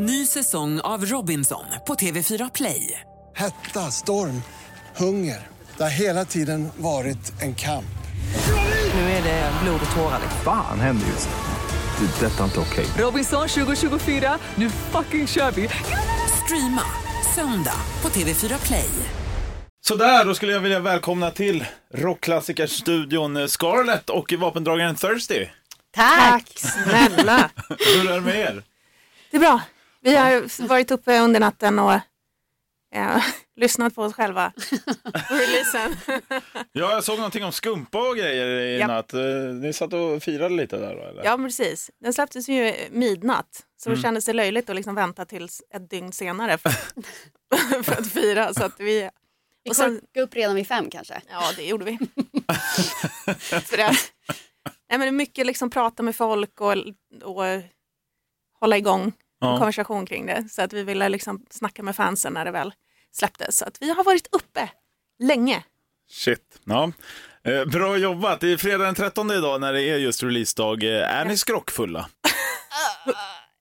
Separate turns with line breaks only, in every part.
Ny säsong av Robinson på TV4 Play.
Hetta, storm, hunger. Det har hela tiden varit en kamp.
Nu är det blod och tårar.
Fan händer just nu. Det. är Detta är inte okej.
Robinson 2024, nu fucking kör vi! Streama söndag på TV4 Play.
Sådär, då skulle jag vilja välkomna till rockklassikerstudion Scarlett och vapendragaren Thirsty.
Tack snälla.
Hur är det med er?
Det är bra. Vi har varit uppe under natten och eh, lyssnat på oss själva på releasen.
Ja, jag såg någonting om skumpa och grejer i
Japp.
natt. Eh, Ni satt och firade lite där då, eller?
ja, precis. Den släpptes ju midnatt, så
Mm.
det kändes det löjligt att liksom vänta tills ett dygn senare för, för att fira. Så att vi,
Vi korkade upp redan vid fem kanske.
ja, det gjorde vi. för det, nej, men det är mycket liksom prata med folk och, och hålla igång en
Ja.
konversation kring det. Så att vi ville liksom snacka med fansen när det väl släpptes. Så att vi har varit uppe länge.
Shit. Ja. Eh, bra jobbat. Det är fredag den 13 idag när det är just releasedag. Eh, Är ni skrockfulla?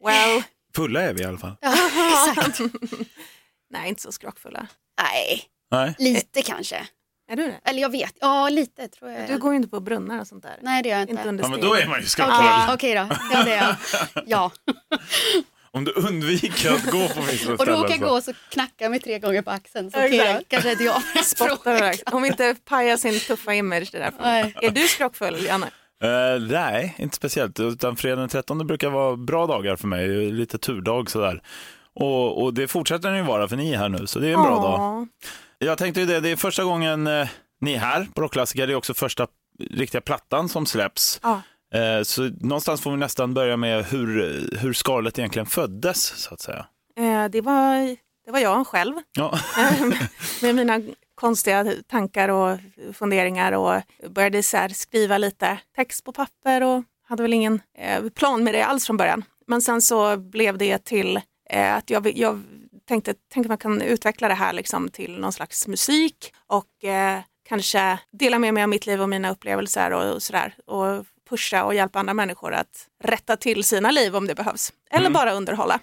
Well,
Fulla är vi i alla fall.
Exakt.
nej inte så skrockfulla.
Nej,
Nej.
lite kanske.
Är du det?
Eller jag vet, ja lite tror jag.
Du går ju inte på brunnar och sånt där.
Nej det gör jag inte.
Inte
Ja, men då är man ju
Okej,
skrockfull.
okej då. Ja, det är jag. Ja.
Om du undviker att gå på vissa
Och
ställen.
råkar jag
så.
gå så knackar mig tre gånger på axeln. Så
Exakt.
då, kanske inte jag.
Spottar. Om inte pajar sin tuffa image det där. Är du skrockfull, Janne?
Eh, nej, inte speciellt. Utan fredag den 13 brukar vara bra dagar för mig. Lite turdag sådär. Och, och det fortsätter den ju vara för ni är här nu, så det är en bra dag.
Ja.
Jag tänkte ju det, det är första gången eh, ni är här på Rockklassiker. Det är också första riktiga plattan som släpps.
Ja.
Eh, så någonstans får vi nästan börja med hur, hur Scarlett egentligen föddes, så att säga.
Eh, Det, var, det var jag själv
Ja,
med mina konstiga tankar och funderingar och började så skriva lite text på papper och hade väl ingen eh, plan med det alls från början. Men sen så blev det till eh, att jag, jag tänkte, tänk att man kan utveckla det här liksom till någon slags musik och eh, kanske dela med mig av mitt liv och mina upplevelser och, och sådär och pusha och hjälpa andra människor att rätta till sina liv om det behövs. Eller bara underhålla.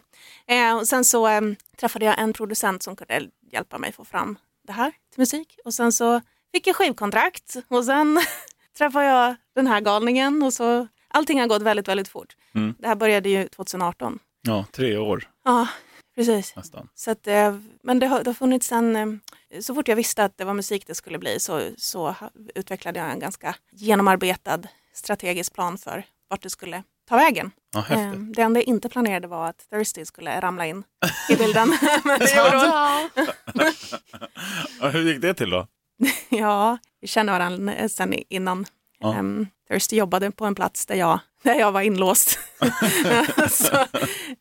Eh, och sen så eh, träffade jag en producent som kunde hjälpa mig få fram det här till musik. Och sen så fick jag skivkontrakt och sen träffade jag den här galningen och så allting har gått väldigt, väldigt fort.
Mm.
Det här började ju 2018.
ja tre år
Ja, precis.
nästan.
Så att, eh, men det har, det har funnits en, eh, så fort jag visste att det var musik det skulle bli så, så utvecklade jag en ganska genomarbetad strategisk plan för vart det skulle ta vägen.
Ja,
Eh,
häftigt.
Det enda jag inte planerade var att Thirsty skulle ramla in i bilden. Men det gjorde
hur gick det till då?
Ja, vi känner varandra sen innan.
Ja.
Um, Thirsty jobbade på en plats där jag, där jag var inlåst. så,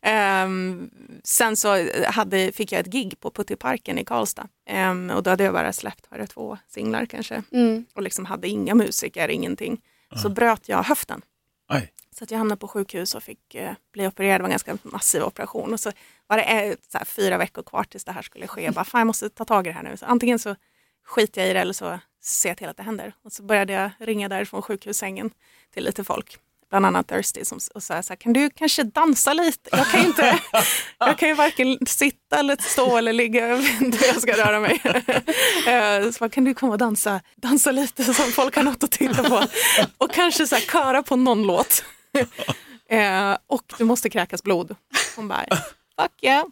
ehm, sen så hade, fick jag ett gig på Puttiparken i Karlstad. Ehm, och då hade jag bara släppt var det, två singlar kanske.
Mm.
Och liksom hade inga musiker, ingenting. Så bröt jag höften.
Aj.
Så att jag hamnade på sjukhus och fick eh, bli opererad. Det var en ganska massiv operation. Och så var det eh, så här, fyra veckor kvar tills det här skulle ske. Jag bara, fan jag måste ta tag i det här nu. Så antingen så skiter jag i det eller så ser jag till att det händer. Och så började jag ringa därifrån sjukhussängen till lite folk. Bland annat Thirsty som, och sa så här, kan du kanske dansa lite? Jag kan ju inte, jag kan ju varken sitta eller stå eller ligga, jag vet inte hur jag ska röra mig. Eh, så bara, kan du komma och dansa, dansa lite så folk har något att titta på. Och kanske så här, köra på någon låt. Eh, och du måste kräkas blod. Hon bara, fuck yeah.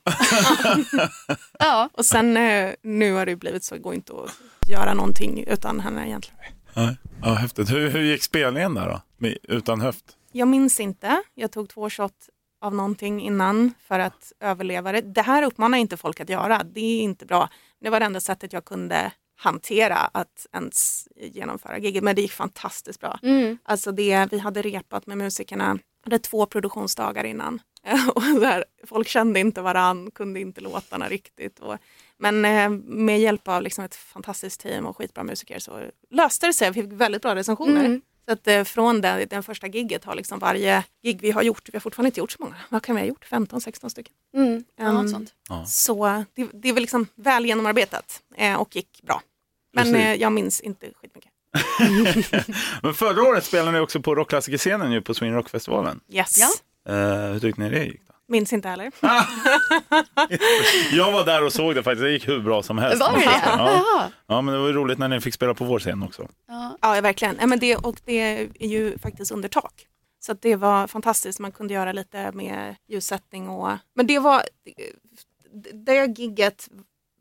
ja.
Och sen eh, nu har det blivit så, det går inte att göra någonting utan henne egentligen.
Ja, ja, häftigt. Hur, hur gick spelningen där då? Med, utan höft?
Jag minns inte. Jag tog två shot av någonting innan för att överleva det. Det här uppmanar inte folk att göra. Det är inte bra. Det var det enda sättet jag kunde hantera att ens genomföra giget. Men det gick fantastiskt bra.
Mm.
Alltså det, vi hade repat med musikerna, hade två produktionsdagar innan. Och där, folk kände inte varann, kunde inte låtarna riktigt. Och, men eh, med hjälp av liksom ett fantastiskt team och skitbra musiker så löste det sig. Vi fick väldigt bra recensioner.
Mm.
Så att eh, från den, den första gigget har liksom varje gig vi har gjort, vi har fortfarande inte gjort så många, vad kan vi ha gjort? 15-16 stycken.
Mm. Ja,
Um,
sånt.
Så det, det är väl liksom väl genomarbetat eh, och gick bra. Men eh, jag minns inte skitmycket.
Men förra året spelade ni också på rockklassikerscenen ju på Sweden Rock-festivalen.
Yes.
Ja.
Eh, hur tyckte ni det gick? Då?
Minns inte heller.
Jag var där och såg det faktiskt, det gick hur bra som helst.
Var det det?
Ja. Ja, men det var ju roligt när ni fick spela på vår scen också.
Ja.
Ja, verkligen. Ja, men det, och det är ju faktiskt under tak. Så att det var fantastiskt. Man kunde göra lite med ljussättning och... Men det var... Det gigget,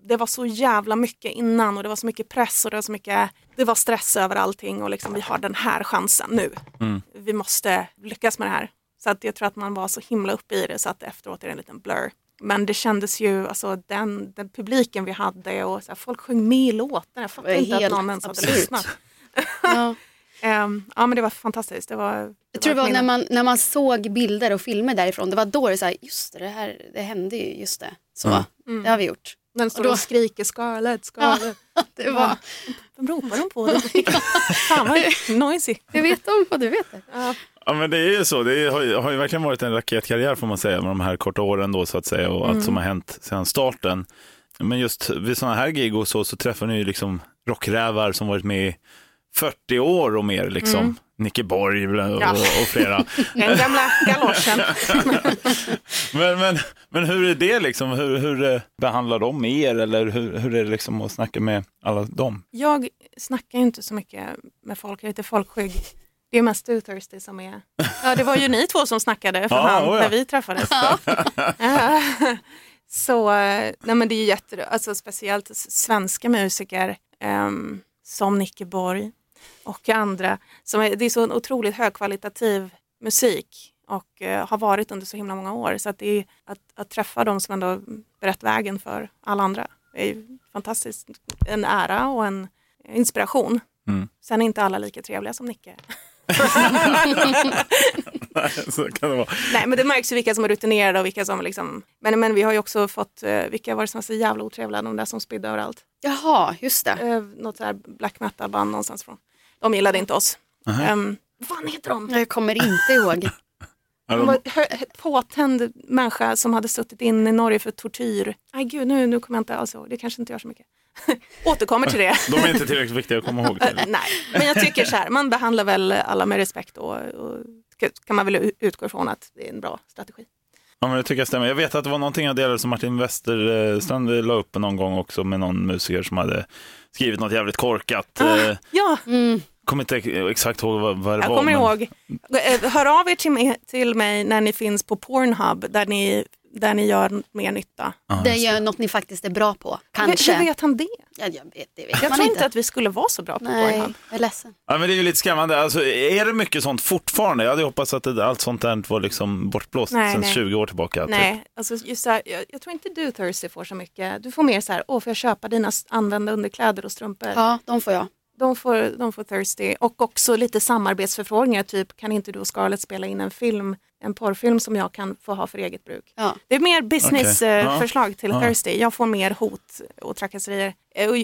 det var så jävla mycket innan och det var så mycket press och det var så mycket... Det var stress över allting och liksom vi har den här chansen nu.
Mm.
Vi måste lyckas med det här. Så att jag tror att man var så himla uppe i det så att efteråt är det en liten blur. Men det kändes ju, alltså den, den publiken vi hade och så här, folk sjöng med i låtarna. Jag fattar
Det
inte att
helt
någon ens hade lyssnat.
Ja.
Ehm, ja men det var fantastiskt. Det var, det
Jag tror det var när man, när man såg bilder och filmer därifrån, det var då det så här, just det, det här det hände ju, just det. Så,
Mm.
det har vi gjort.
Den står
och då-
och skriker Scarlett, Scarlett.
Det var,
Vem ropar de på? Fan vad noisy.
jag vet om vad du vet. Det.
Ja men det är ju så, det har ju, har ju verkligen varit en raketkarriär får man säga med de här korta åren då så att säga och allt som har hänt sedan starten. Men just vid sådana här gig och så, så träffar ni ju liksom rockrävar som varit med i 40 år och mer liksom. Nicke Borg och,
Ja.
och, och flera.
Den gamla galoschen.
Men, men, men hur är det liksom? Hur, hur eh, behandlar de er eller hur, hur är det liksom att snacka med alla dem?
Jag snackar ju inte så mycket med folk, jag är lite folkskygg. Det är mest du Thirsty som är... Ja, det var ju ni två som snackade för
Ja,
fan
oh ja.
när vi träffades. Ja. så, nej men det är ju jätte... Alltså speciellt svenska musiker ehm, som Nicke Borg och andra. Som är, det är så en otroligt högkvalitativ musik och eh, har varit under så himla många år. Så att, det är, att, att träffa dem som ändå berättar vägen för alla andra är ju fantastiskt. En ära och en inspiration.
Mm.
Sen är inte alla lika trevliga som Nicke.
så kan det vara.
Nej men det märks ju vilka som är rutinerade och vilka som liksom... Men, men vi har ju också fått, eh, vilka var det som var så jävla otrevliga, de där som spydde överallt.
Jaha, just det.
Eh, något så här black metal band någonstans från. De gillade inte oss. Um, vad heter de?
Jag kommer inte ihåg.
De var påtänd människa som hade suttit in i Norge för tortyr. Nej gud, nu, nu kommer jag inte alls ihåg. Det kanske inte gör så mycket. Återkommer till det.
de är inte tillräckligt viktiga att komma ihåg.
Eh, Nej, men jag tycker så här, man behandlar väl alla med respekt och, och kan man väl utgå ifrån att det är en bra strategi.
Ja, men det tycker jag stämmer. Jag vet att det var någonting jag delade som Martin Westerstrand la upp någon gång också med någon musiker som hade skrivit något jävligt korkat. Eh,
Ja,
Mm.
Kommer inte exakt ihåg vad, vad det
jag
var.
kommer
men-
ihåg. Eh, Hör av er till mig, till mig när ni finns på Pornhub där ni, där ni gör mer nytta.
Ja,
Det ju något ni faktiskt är bra på. Kanske.
hur vet han det?
Ja, jag vet, det vet
Jag
man
tror
inte.
att vi skulle vara så bra på
Nej,
Pornhub.
jag är ledsen.
Ja, men det är ju lite skrämmande. Alltså, är det mycket sånt fortfarande? Jag hade hoppats att det, allt sånt där var liksom bortblåst
Nej,
sedan
nej.
20 år tillbaka. Typ.
Nej, alltså just så här, jag, jag tror inte du Thursday får så mycket. Du får mer så här, åh får jag köpa dina använda underkläder och strumpor?
Ja, de får jag.
De, får, de får Thirsty och också lite samarbetsförfrågningar, typ kan inte du och Scarlett spela in en film, en porrfilm som jag kan få ha för eget bruk?
Ja.
Det är mer businessförslag till
Ja.
Thirsty. Jag får mer hot och trakasserier. Eh, Och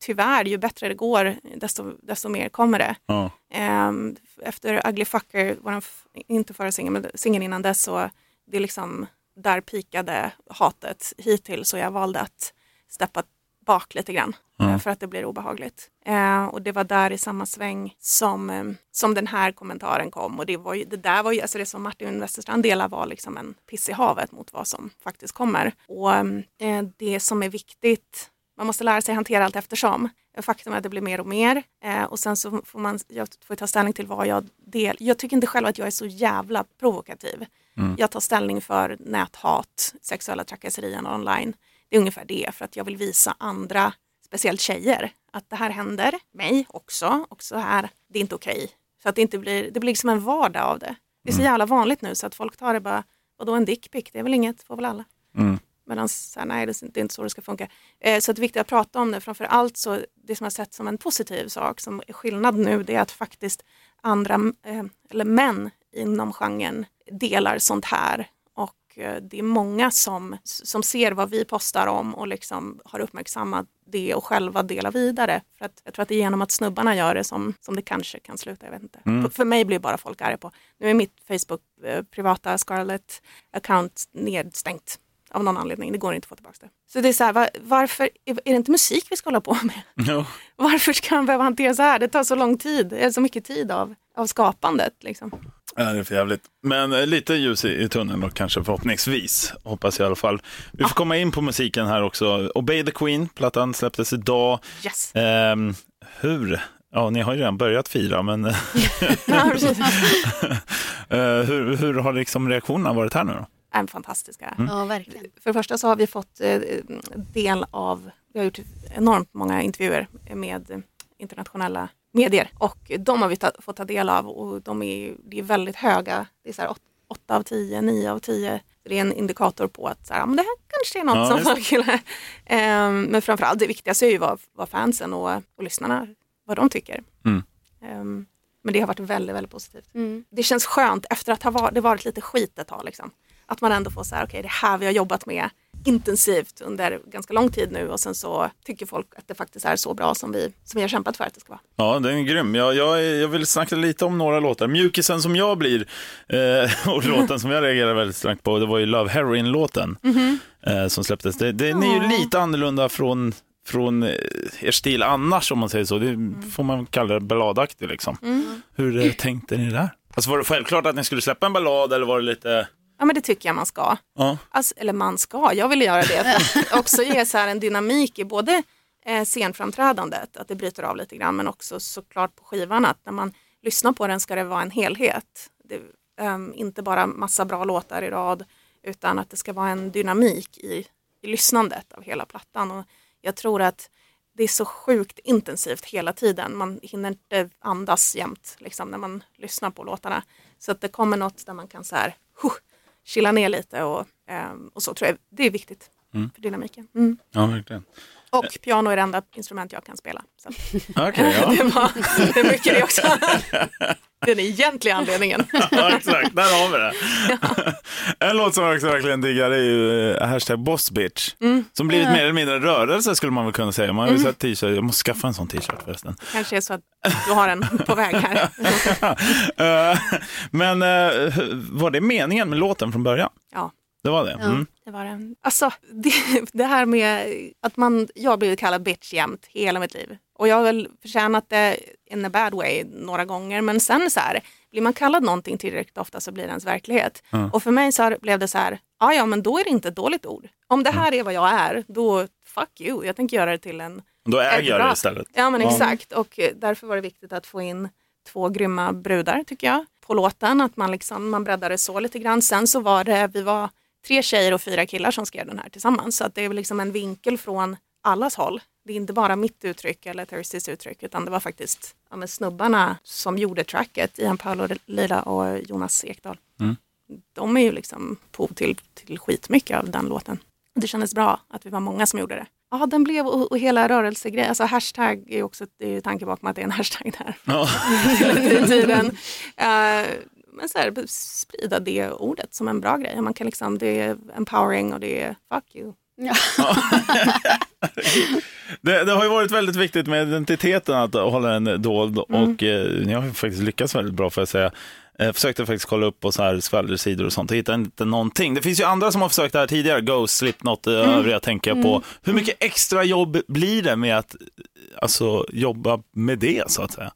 tyvärr, ju bättre det går, desto, desto mer kommer det.
Ja.
Ehm, efter Ugly Fucker, var den f- inte förra singeln, men singeln innan dess, så det är liksom där pikade hatet hittills så jag valde att steppa bak lite grann eh, för att det blir obehagligt. Eh, och det var där i samma sväng som, eh, som den här kommentaren kom och det, var ju, det där var ju, alltså det som Martin Westerstrand delar var liksom en piss i havet mot vad som faktiskt kommer. Och eh, det som är viktigt man måste lära sig hantera allt eftersom. Faktum är att det blir mer och mer eh, och sen så får man jag får ta ställning till vad jag del. Jag tycker inte själv att jag är så jävla provokativ. Jag tar ställning för näthat, sexuella trakasserier online. Det är ungefär det för att jag vill visa andra, speciellt tjejer, att det här händer mig också och så här, det är inte okej. Så att det inte blir, det blir liksom en vardag av det. Det är så jävla vanligt nu så att folk tar det bara, vadå en dickpic, det är väl inget, får väl alla.
Mm.
Medan så här, nej, det det är inte så det ska funka. Eh, så det är viktigt att prata om det. Framför allt så det som jag sett som en positiv sak som är skillnad nu det är att faktiskt andra, eh, eller män inom genren delar sånt här. Eh, det är många som, som ser vad vi postar om och liksom har uppmärksammat det och själva delar vidare. För att, jag tror att det är genom att snubbarna gör det som, som det kanske kan sluta. Jag vet inte. För, för mig blir bara folk arga på. Nu är mitt Facebook eh, privata Scarlett account nedstängt av någon anledning. Det går inte att få tillbaka det. Så det är så här, var, varför, är är det inte musik vi ska hålla på med?
Jo.
Varför ska man behöva hantera så här? Det tar så lång tid, det är så mycket tid av, av skapandet. Liksom.
Ja, det är för jävligt. Men eh, lite ljus i, i tunneln då kanske förhoppningsvis. Hoppas jag i alla fall. Vi får komma in på musiken här också. Obey the Queen, plattan släpptes idag.
Yes.
Ehm, hur? Ja, ni har ju redan börjat fira, men
Ja, precis.
eh, hur, hur har liksom reaktionerna varit här nu då?
är fantastiska.
Ja, verkligen.
För det första så har vi fått eh, del av, vi har gjort enormt många intervjuer med internationella medier och de har vi ta, fått ta del av och de är, det är väldigt höga, det är så här 8 av 10, 9 av 10. Det är en indikator på att så här, men det här kanske är något
Ja,
som folk gillar. Ehm, men framförallt det viktigaste är ju vad, vad fansen och, och lyssnarna, vad de tycker.
Mm.
Ehm, men det har varit väldigt, väldigt positivt.
Mm.
Det känns skönt efter att ha varit, det varit lite skit ett tag. Liksom. Att man ändå får så här, okej det här vi har jobbat med intensivt under ganska lång tid nu och sen så tycker folk att det faktiskt är så bra som vi, som vi har kämpat för att det ska vara.
Ja, den är grym. Jag, jag, jag vill snacka lite om några låtar. Mjukisen som jag blir eh, och låten som jag reagerar väldigt starkt på, det var ju Love Heroin-låten eh, som släpptes. Det, den är ju lite annorlunda från, från eh, er stil annars om man säger så. Det får man kalla det balladaktig liksom. Hur eh, tänkte ni där? Alltså var det självklart att ni skulle släppa en ballad eller var det lite...
Ja men det tycker jag man ska.
Ja,
Alltså, eller man ska, jag vill göra det. Också ge så här en dynamik i både eh, scenframträdandet, att det bryter av lite grann, men också såklart på skivan att när man lyssnar på den ska det vara en helhet. Det, ehm, inte bara massa bra låtar i rad, utan att det ska vara en dynamik i, i lyssnandet av hela plattan. Och jag tror att det är så sjukt intensivt hela tiden. Man hinner inte andas jämt liksom, när man lyssnar på låtarna. Så att det kommer något där man kan så här, huh, chilla ner lite och, ehm, och så tror jag det är viktigt för dynamiken. Mm.
ja verkligen.
Och piano är det enda instrument jag kan spela. Så.
Okej, ja.
det, var, det är mycket det också. Den egentliga anledningen.
ja, exakt. Där har vi det. en låt som jag också verkligen diggar är ju eh, hashtag bossbitch. Som blivit mer eller mindre en rörelse skulle man väl kunna säga. Man har ju sett t-shirt, jag måste skaffa en sån t-shirt förresten.
kanske är så att du har en på väg här.
Eh, Men eh, var det meningen med låten från början?
Ja,
Det var det? Mm.
det var det. Alltså, det, det här med att man, jag har blivit kallad bitch jämt hela mitt liv. Och jag har väl förtjänat det in a bad way några gånger. Men sen så här, blir man kallad någonting tillräckligt ofta så blir det ens verklighet. Och för mig så har- blev det så här, ja ja men då är det inte ett dåligt ord. Om det här är vad jag är, då fuck you. Jag tänker göra det till en
Då äger jag det istället.
Ja men exakt och eh, därför var det viktigt att få in två grymma brudar tycker jag på låten. Att man, liksom, man breddade så lite grann. Sen så var det, vi var tre tjejer och fyra killar som skrev den här tillsammans. Så att det är liksom en vinkel från allas håll. Det är inte bara mitt uttryck eller Thursdays uttryck utan det var faktiskt ja, snubbarna som gjorde tracket, Ian Paolo Lila och Jonas Ekdahl.
Mm.
De är ju liksom på till, till skitmycket av den låten. Det kändes bra att vi var många som gjorde det. Ja, den blev och, och hela rörelsegrejen, alltså hashtag är ju också, det är ju tanke bakom att det är en hashtag där
Ja.
tiden. Eh, men så här, sprida det ordet som en bra grej. Man kan liksom, det är empowering och det är fuck you.
Ja.
Det, det har ju varit väldigt viktigt med identiteten att hålla den dold och eh, ni har faktiskt lyckats väldigt bra får jag säga. Jag försökte faktiskt kolla upp på så här skvallersidor och sånt och hittade inte någonting. Det finns ju andra som har försökt det här tidigare, Ghost, Slipknot, mm. övriga tänker jag på. Hur mycket extra jobb blir det med att alltså, jobba med det så att säga?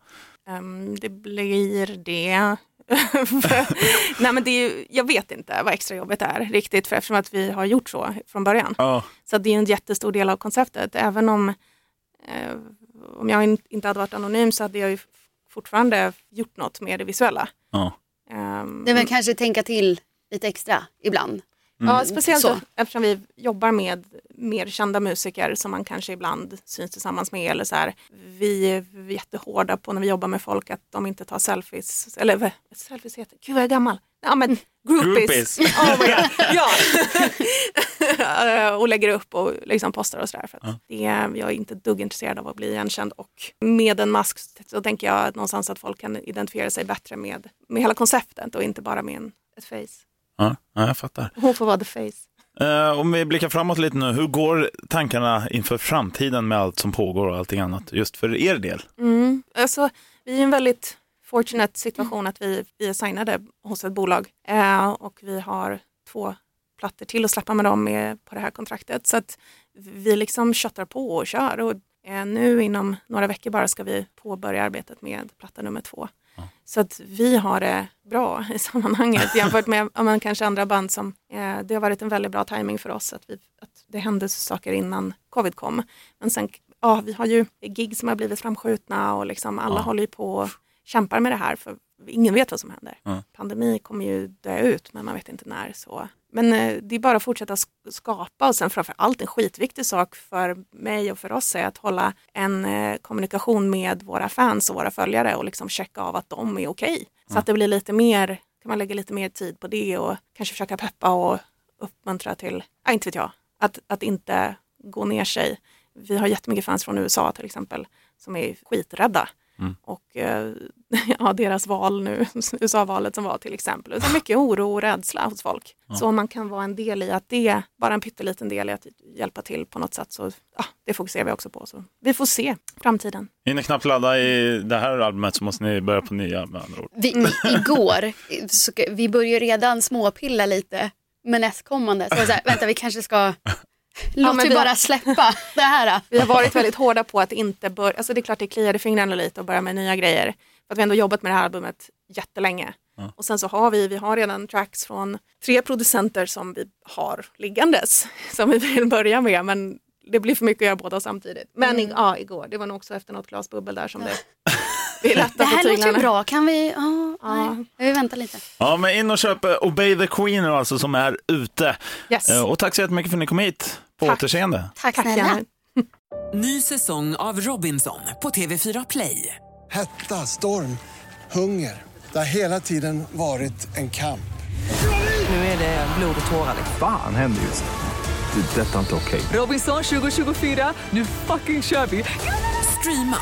Ehm, det blir det. Nej men det är ju, jag vet inte vad extrajobbet är riktigt för eftersom att vi har gjort så från början.
Ja,
Så det är en jättestor del av konceptet. Även om, eh, om jag in, inte hade varit anonym så hade jag ju fortfarande gjort något med det visuella.
ja.
Det är väl kanske tänka till lite extra ibland.
Ja, speciellt
Så.
eftersom vi jobbar med mer kända musiker som man kanske ibland syns tillsammans med. Eller så här. Vi är jättehårda på när vi jobbar med folk att de inte tar selfies. Eller selfies heter Gud vad jag är gammal. Ja men groupies.
Groupies.
Oh. Ja. och lägger upp och liksom postar och sådär. För att det är, jag är inte dugg intresserad av att bli igenkänd. Och med en mask så tänker jag någonstans att folk kan identifiera sig bättre med, med hela konceptet och inte bara med en, ett face.
Ja, ja, jag fattar.
Hon får vara the face.
Eh, om vi blickar framåt lite nu, hur går tankarna inför framtiden med allt som pågår och allting annat, just för er del?
Mm. Alltså, vi är i en väldigt fortunate situation att vi, vi är signade hos ett bolag eh, och vi har två plattor till att släppa med dem med, på det här kontraktet. Så att vi liksom köttar på och kör och eh, nu inom några veckor bara ska vi påbörja arbetet med platta nummer två. Så att vi har det bra i sammanhanget jämfört med om man kanske andra band som, eh, det har varit en väldigt bra timing för oss att, vi, att det hände saker innan covid kom. Men sen, ja vi har ju gig som har blivit framskjutna och liksom alla
Ja.
håller ju på och kämpar med det här för ingen vet vad som händer.
Ja.
Pandemi kommer ju dö ut men man vet inte när. så. Men eh, det är bara att fortsätta sk- skapa och sen framför allt en skitviktig sak för mig och för oss är att hålla en eh, kommunikation med våra fans och våra följare och liksom checka av att de är okej. Så att det blir lite mer, kan man lägga lite mer tid på det och kanske försöka peppa och uppmuntra till, ja, inte vet jag, att, att inte gå ner sig. Vi har jättemycket fans från USA till exempel som är skiträdda.
Mm.
Och eh, ja, deras val nu, USA-valet som var till exempel. Är mycket oro och rädsla hos folk. Så om man kan vara en del i att det, bara en pytteliten del i att hjälpa till på något sätt så ja, det fokuserar vi också på. Så vi får se framtiden.
Hinner knappt ladda i det här albumet så måste ni börja på nya med andra ord.
Vi, igår, så, vi börjar redan småpilla lite med nästkommande. Så, så här, vänta vi kanske ska, låt
men
vi bara släppa det här.
Vi har varit väldigt hårda på att inte börja, alltså det är klart det kliar i fingrarna lite och börja med nya grejer. För att vi har ändå jobbat med det här albumet jättelänge. Och sen så har vi, vi har redan tracks från tre producenter som vi har liggandes. Som vi vill börja med men det blir för mycket att göra båda samtidigt. Men i, ja, igår, det var nog också efter något glas bubbel där som det, vi
Det här låter ju bra, kan vi, ja,
Ja.
nej, vi väntar lite.
Ja, men in och köp eh, Obey the Queen alltså som är ute.
Yes.
Eh, Och tack så jättemycket för att ni kom hit. På
Tack.
återseende.
Tack,
Tack
snälla.
Ny säsong av Robinson på TV4 Play.
Hetta, storm, hunger. Det har hela tiden varit en kamp.
Nu är det blod och tårar.
Fan händer just det. Det är detta inte okej.
Robinson 2024, nu fucking kör vi! Streama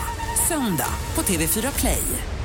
söndag på TV4 Play.